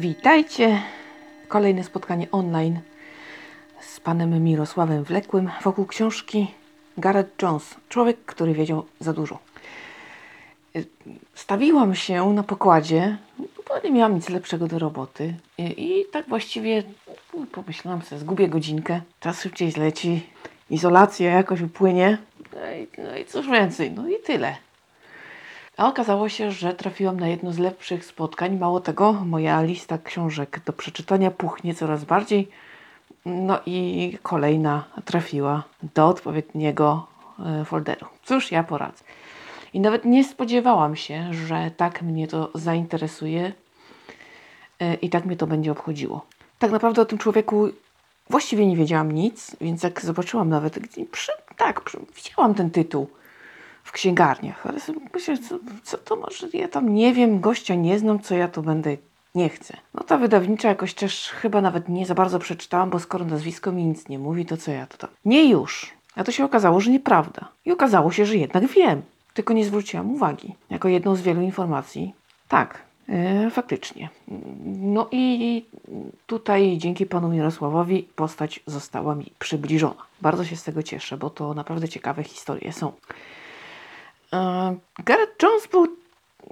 Witajcie. Kolejne spotkanie online z panem Mirosławem Wlekłym wokół książki Gareth Jones. Człowiek, który wiedział za dużo. Stawiłam się na pokładzie, bo nie miałam nic lepszego do roboty. I, tak właściwie pomyślałam sobie, zgubię godzinkę, czas szybciej zleci, izolacja jakoś upłynie. No i, no i cóż więcej, no i tyle. A okazało się, że trafiłam na jedno z lepszych spotkań. Mało tego, moja lista książek do przeczytania puchnie coraz bardziej. No i kolejna trafiła do odpowiedniego e, folderu. Cóż ja poradzę. I nawet nie spodziewałam się, że tak mnie to zainteresuje e, i tak mnie to będzie obchodziło. Tak naprawdę o tym człowieku właściwie nie wiedziałam nic, więc jak zobaczyłam nawet, przy, tak, przy, widziałam ten tytuł w księgarniach, ale myślę, co, co to może, ja tam nie wiem, gościa nie znam, co ja tu będę, nie chcę. No ta wydawnicza jakoś też chyba nawet nie za bardzo przeczytałam, bo skoro nazwisko mi nic nie mówi, to co ja to tam. Nie już. A to się okazało, że nieprawda. I okazało się, że jednak wiem, tylko nie zwróciłam uwagi. Jako jedną z wielu informacji. Tak, yy, faktycznie. No i tutaj dzięki panu Mirosławowi postać została mi przybliżona. Bardzo się z tego cieszę, bo to naprawdę ciekawe historie są. Gareth Jones był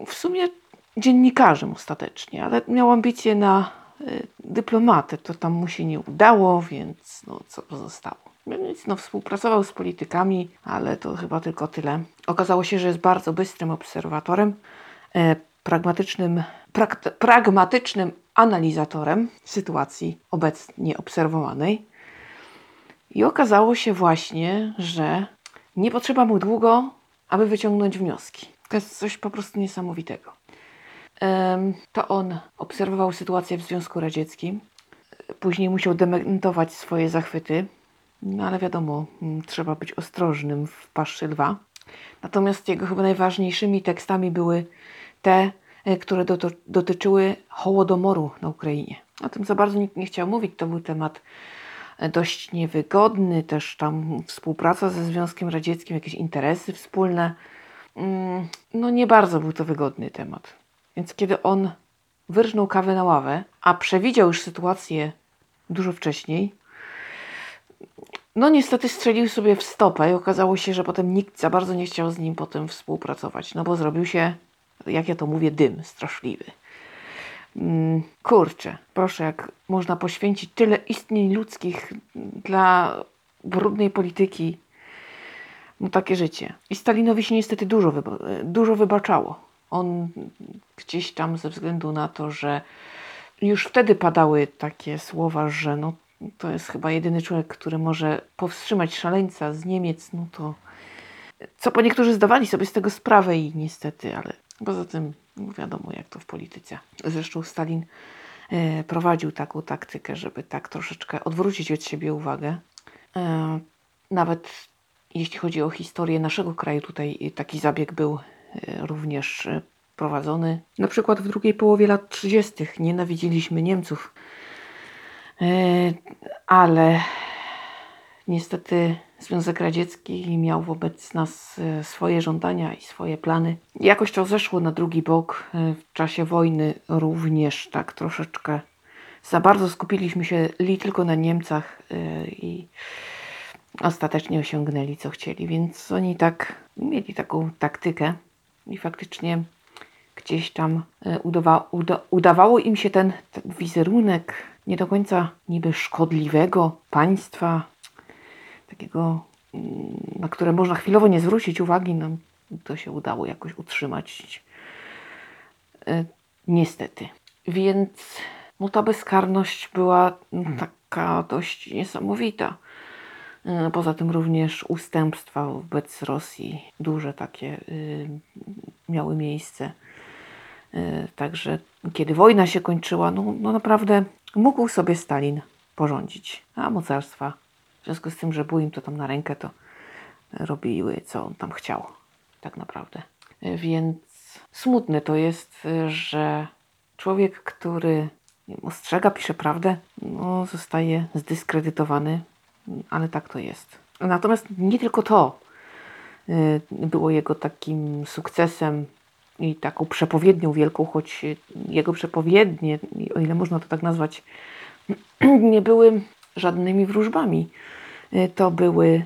w sumie dziennikarzem ostatecznie, ale miał ambicje na y, dyplomatę. To tam mu się nie udało, więc no, co pozostało. Więc no, współpracował z politykami, ale to chyba tylko tyle. Okazało się, że jest bardzo bystrym obserwatorem, e, pragmatycznym, prak, pragmatycznym analizatorem sytuacji obecnie obserwowanej. I okazało się właśnie, że nie potrzeba mu długo, aby wyciągnąć wnioski. To jest coś po prostu niesamowitego. To on obserwował sytuację w Związku Radzieckim. Później musiał dementować swoje zachwyty, no ale wiadomo, mm, trzeba być ostrożnym w paszczy lwa. Natomiast jego chyba najważniejszymi tekstami były te, e, które dotyczyły Hołodomoru na Ukrainie. O tym za bardzo nikt nie chciał mówić. To był temat dość niewygodny, też tam współpraca ze Związkiem Radzieckim, jakieś interesy wspólne. Mm, no nie bardzo był to wygodny temat. Więc kiedy on wyrżnął kawę na ławę, a przewidział już sytuację dużo wcześniej, no niestety strzelił sobie w stopę i okazało się, że potem nikt za bardzo nie chciał z nim potem współpracować, no bo zrobił się, jak ja to mówię, dym straszliwy. Mm, kurczę, proszę, jak można poświęcić tyle istnień ludzkich dla brudnej polityki, no takie życie. I Stalinowi się niestety dużo, wyba dużo wybaczało. On gdzieś tam ze względu na to, że już wtedy padały takie słowa, że no, to jest chyba jedyny człowiek, który może powstrzymać szaleńca z Niemiec, no to co po niektórzy zdawali sobie z tego sprawę i niestety, ale poza tym wiadomo jak to w polityce. Zresztą Stalin e, prowadził taką taktykę, żeby tak troszeczkę odwrócić od siebie uwagę. E, nawet jeśli chodzi o historię naszego kraju, tutaj taki zabieg był e, również prowadzony. Na przykład w drugiej połowie lat 30. nienawidziliśmy Niemców, ale niestety Związek Radziecki miał wobec nas swoje żądania i swoje plany. Jakoś to zeszło na drugi bok. W czasie wojny również tak troszeczkę za bardzo skupiliśmy się li tylko na Niemcach i ostatecznie osiągnęli co chcieli, więc oni tak mieli taką taktykę i faktycznie gdzieś tam e, udawa, uda, udawało im się ten, ten wizerunek nie do końca niby szkodliwego państwa, takiego, mm, na które można chwilowo nie zwrócić uwagi, no to się udało jakoś utrzymać. E, niestety. Więc no ta bezkarność była taka dość niesamowita. E, poza tym również ustępstwa wobec Rosji, duże takie y, miały miejsce. E, także kiedy wojna się kończyła, no, no naprawdę mógł sobie Stalin porządzić, a mocarstwa w związku z tym, że było im to tam na rękę, to robiły co on tam chciał, tak naprawdę. Więc smutne to jest, że człowiek, który ostrzega, pisze prawdę, no, zostaje zdyskredytowany ale tak to jest. Natomiast nie tylko to y, było jego takim sukcesem i taką przepowiednią wielką, choć jego przepowiednie, o ile można to tak nazwać, nie były żadnymi wróżbami. To były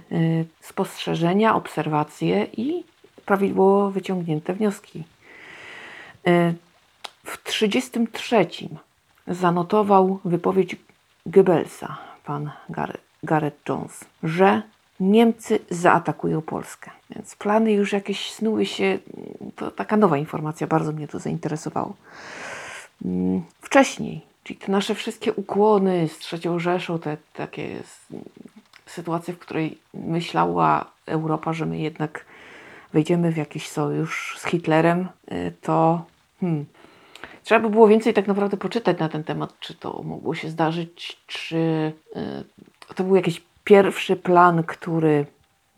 spostrzeżenia, obserwacje i prawidłowo wyciągnięte wnioski. W 1933 zanotował wypowiedź Goebbelsa, pan Gareth Jones, że Niemcy zaatakują Polskę. Więc plany już jakieś snuły się. To taka nowa informacja, bardzo mnie to zainteresowało. Mm, wcześniej, czyli te nasze wszystkie ukłony z trzecią Rzeszą, te takie sytuacje, w której myślała Europa, że my jednak wejdziemy w jakiś sojusz z Hitlerem, y, to hmm, trzeba by było więcej tak naprawdę poczytać na ten temat, czy to mogło się zdarzyć, czy y, to był jakiś pierwszy plan, który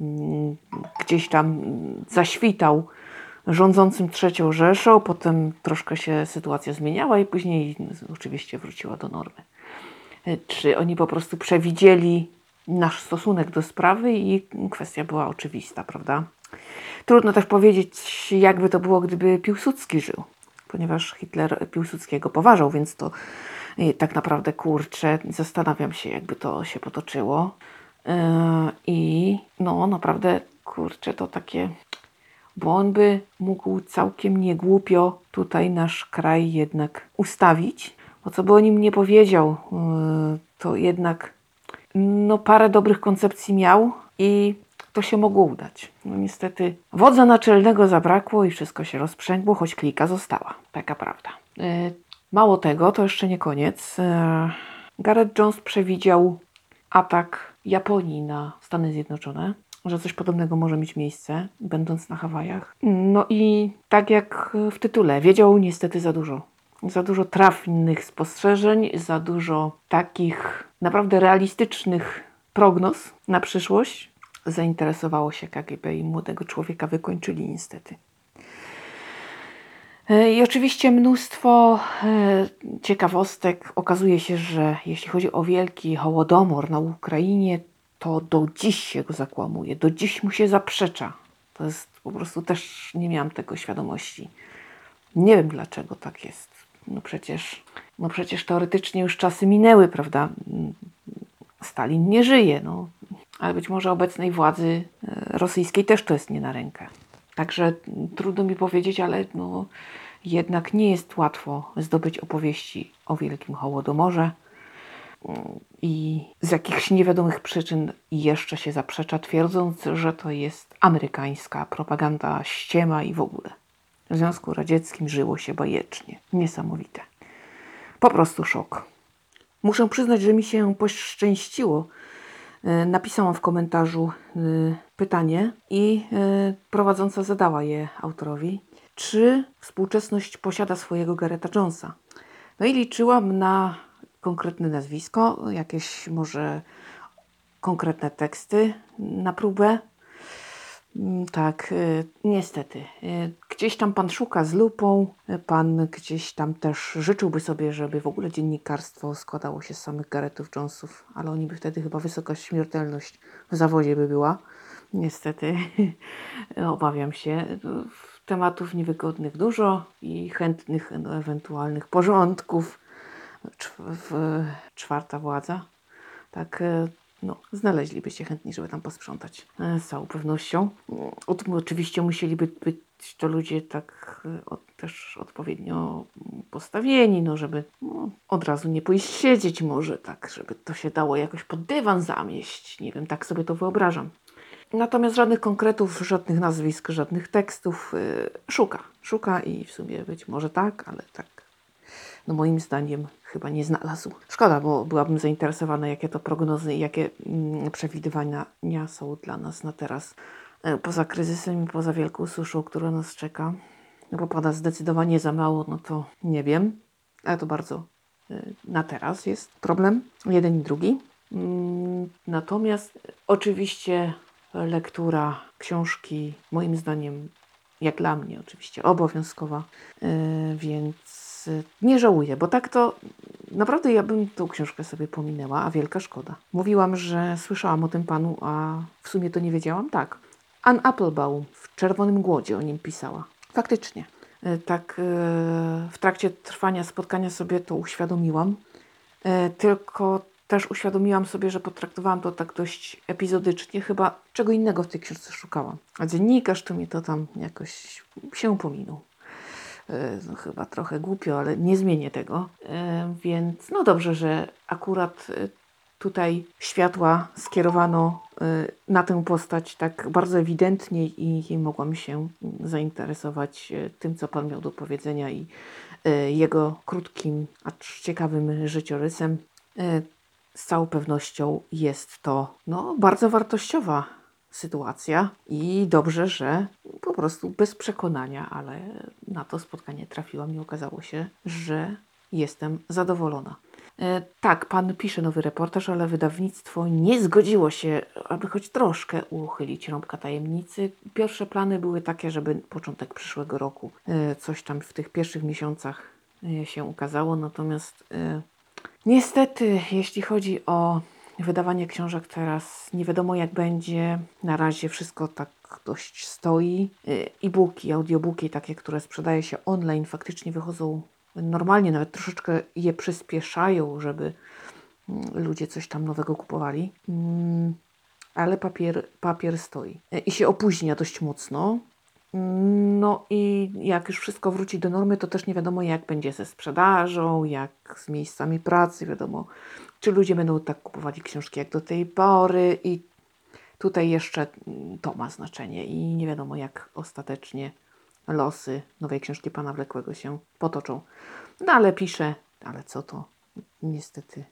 mm, gdzieś tam zaświtał rządzącym trzecią Rzeszą, potem troszkę się sytuacja zmieniała i później oczywiście wróciła do normy. Y, czy oni po prostu przewidzieli nasz stosunek do sprawy i kwestia była oczywista, prawda? Trudno też powiedzieć, jakby to było, gdyby Piłsudski żył, ponieważ Hitler Piłsudskiego poważał, więc to y, tak naprawdę kurczę, zastanawiam się, jakby to się potoczyło. Yy, I no, naprawdę kurczę, to takie, bo on by mógł całkiem niegłupio tutaj nasz kraj jednak ustawić. Bo co by o nim nie powiedział, yy, to jednak no, parę dobrych koncepcji miał i to się mogło udać. No niestety wodza naczelnego zabrakło i wszystko się rozprzęgło, choć klika została. Taka prawda. Yy, mało tego, to jeszcze nie koniec. Yy, Gareth Jones przewidział atak Japonii na Stany Zjednoczone, że coś podobnego może mieć miejsce, będąc na Hawajach. No i tak jak w tytule, wiedział niestety za dużo. Za dużo trafnych spostrzeżeń, za dużo takich naprawdę realistycznych prognoz na przyszłość. Zainteresowało się KGB i młodego człowieka wykończyli niestety. E, I oczywiście mnóstwo e, ciekawostek. Okazuje się, że jeśli chodzi o wielki hołodomor na Ukrainie, to do dziś się go zakłamuje, do dziś mu się zaprzecza. To jest po prostu też nie miałam tego świadomości. Nie wiem dlaczego tak jest. No przecież, no przecież teoretycznie już czasy minęły, prawda? Stalin nie żyje, no. Ale być może obecnej władzy e, rosyjskiej też to jest nie na rękę. Także trudno mi powiedzieć, ale no, jednak nie jest łatwo zdobyć opowieści o Wielkim Hołodomorze i z jakichś niewiadomych przyczyn jeszcze się zaprzecza, twierdząc, że to jest amerykańska propaganda ściema i w ogóle. W Związku Radzieckim żyło się bajecznie. Niesamowite. Po prostu szok. Muszę przyznać, że mi się poszczęściło E, napisałam w komentarzu e, pytanie i e, prowadząca zadała je autorowi, czy współczesność posiada swojego Gareta Jonesa. No i liczyłam na konkretne nazwisko, jakieś może konkretne teksty na próbę. Mm, tak, y, niestety. Y, gdzieś tam pan szuka z lupą, pan gdzieś tam też życzyłby sobie, żeby w ogóle dziennikarstwo składało się z samych Garretów Jonesów, ale oni by wtedy chyba wysoka śmiertelność w zawodzie by była. Niestety, obawiam się. Tematów niewygodnych dużo i chętnych ewentualnych porządków. Czwarta władza. Tak, y, no, znaleźlibyście chętni, żeby tam posprzątać. E, z całą pewnością. Oczywiście musieliby być to ludzie tak e, też odpowiednio postawieni, no żeby no, od razu nie pójść siedzieć może tak, żeby to się dało jakoś pod dywan zamieść. Nie wiem, tak sobie to wyobrażam. Natomiast żadnych konkretów, żadnych nazwisk, żadnych tekstów yy, szuka. Szuka i w sumie być może tak, ale tak no moim zdaniem chyba nie znalazł. Szkoda, bo byłabym zainteresowana, jakie to prognozy i jakie mm, przewidywania są dla nas na teraz. E, poza kryzysem i poza wielką suszą, która nas czeka. No bo pada zdecydowanie za mało, no to nie wiem. Ale to bardzo e, na teraz jest problem. Jeden i drugi. Mm, natomiast oczywiście lektura książki, moim zdaniem, jak dla mnie oczywiście, obowiązkowa, e, więc nie żałuję, bo tak to naprawdę ja bym tą książkę sobie pominęła, a wielka szkoda. Mówiłam, że słyszałam o tym panu, a w sumie to nie wiedziałam. Tak. Ann Applebaum w Czerwonym Głodzie o nim pisała. Faktycznie. E, Tak e, w trakcie trwania spotkania sobie to uświadomiłam. Tylko też uświadomiłam sobie, że potraktowałam to tak dość epizodycznie. Chyba czego innego w tej książce szukałam. A dziennikarz to mi to tam jakoś się pominął. E, No, chyba trochę głupio, ale nie zmienię tego. E, Więc no dobrze, że akurat e, tutaj światła skierowano na tę postać tak bardzo ewidentnie i, mogłam się zainteresować tym, co Pan miał do powiedzenia i jego krótkim, acz ciekawym życiorysem. Z całą pewnością jest to no, bardzo wartościowa sytuacja i dobrze, że po prostu bez przekonania, ale na to spotkanie trafiłam i okazało się, że jestem zadowolona. E, tak, pan pisze nowy reportaż, ale wydawnictwo nie zgodziło się, aby choć troszkę uchylić rąbka tajemnicy. Pierwsze plany były takie, żeby początek przyszłego roku e, coś tam w tych pierwszych miesiącach e, się ukazało, natomiast niestety, jeśli chodzi o wydawanie książek teraz, nie wiadomo jak będzie. Na razie wszystko tak dość stoi. E, E-booki, audiobooki, takie, które sprzedaje się online, faktycznie wychodzą normalnie, nawet troszeczkę je przyspieszają, żeby mm, ludzie coś tam nowego kupowali. Mm, Ale papier, papier stoi E, i się opóźnia dość mocno. No i jak już wszystko wróci do normy, to też nie wiadomo, jak będzie ze sprzedażą, jak z miejscami pracy, wiadomo, czy ludzie będą tak kupowali książki jak do tej pory. I tutaj jeszcze to ma znaczenie i nie wiadomo, jak ostatecznie losy nowej książki pana Wlekłego się potoczą. No ale pisze, ale co to? Niestety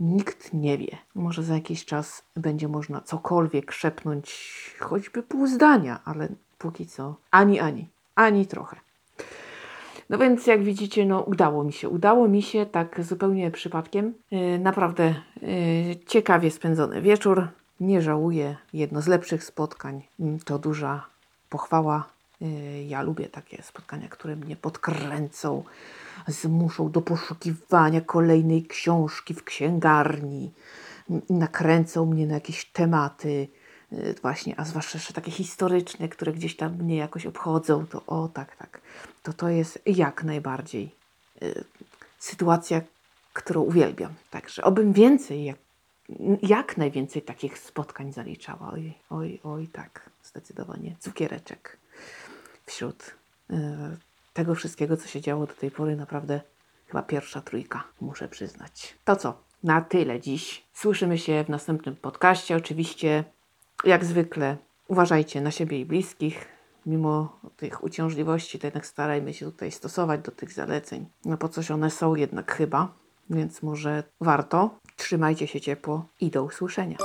nikt nie wie. Może za jakiś czas będzie można cokolwiek szepnąć, choćby pół zdania, ale póki co ani, ani, ani trochę. No więc jak widzicie, no udało mi się. Udało mi się tak zupełnie przypadkiem. Yy, naprawdę yy, ciekawie spędzony wieczór. Nie żałuję. Jedno z lepszych spotkań. Yy, To duża pochwała. Yy, Ja lubię takie spotkania, które mnie podkręcą, zmuszą do poszukiwania kolejnej książki w księgarni, m, nakręcą mnie na jakieś tematy, właśnie, a zwłaszcza jeszcze takie historyczne, które gdzieś tam mnie jakoś obchodzą, to o tak, tak, to to jest jak najbardziej yy, sytuacja, którą uwielbiam. Także obym więcej, jak, jak najwięcej takich spotkań zaliczała. Oj, oj, oj, tak, zdecydowanie. Cukiereczek wśród e, tego wszystkiego, co się działo do tej pory, naprawdę chyba pierwsza trójka, muszę przyznać. To co? Na tyle dziś. Słyszymy się w następnym podcaście. Oczywiście, jak zwykle, uważajcie na siebie i bliskich. Mimo tych uciążliwości, to jednak starajmy się tutaj stosować do tych zaleceń. No po coś one są jednak chyba, więc może warto. Trzymajcie się ciepło i do usłyszenia.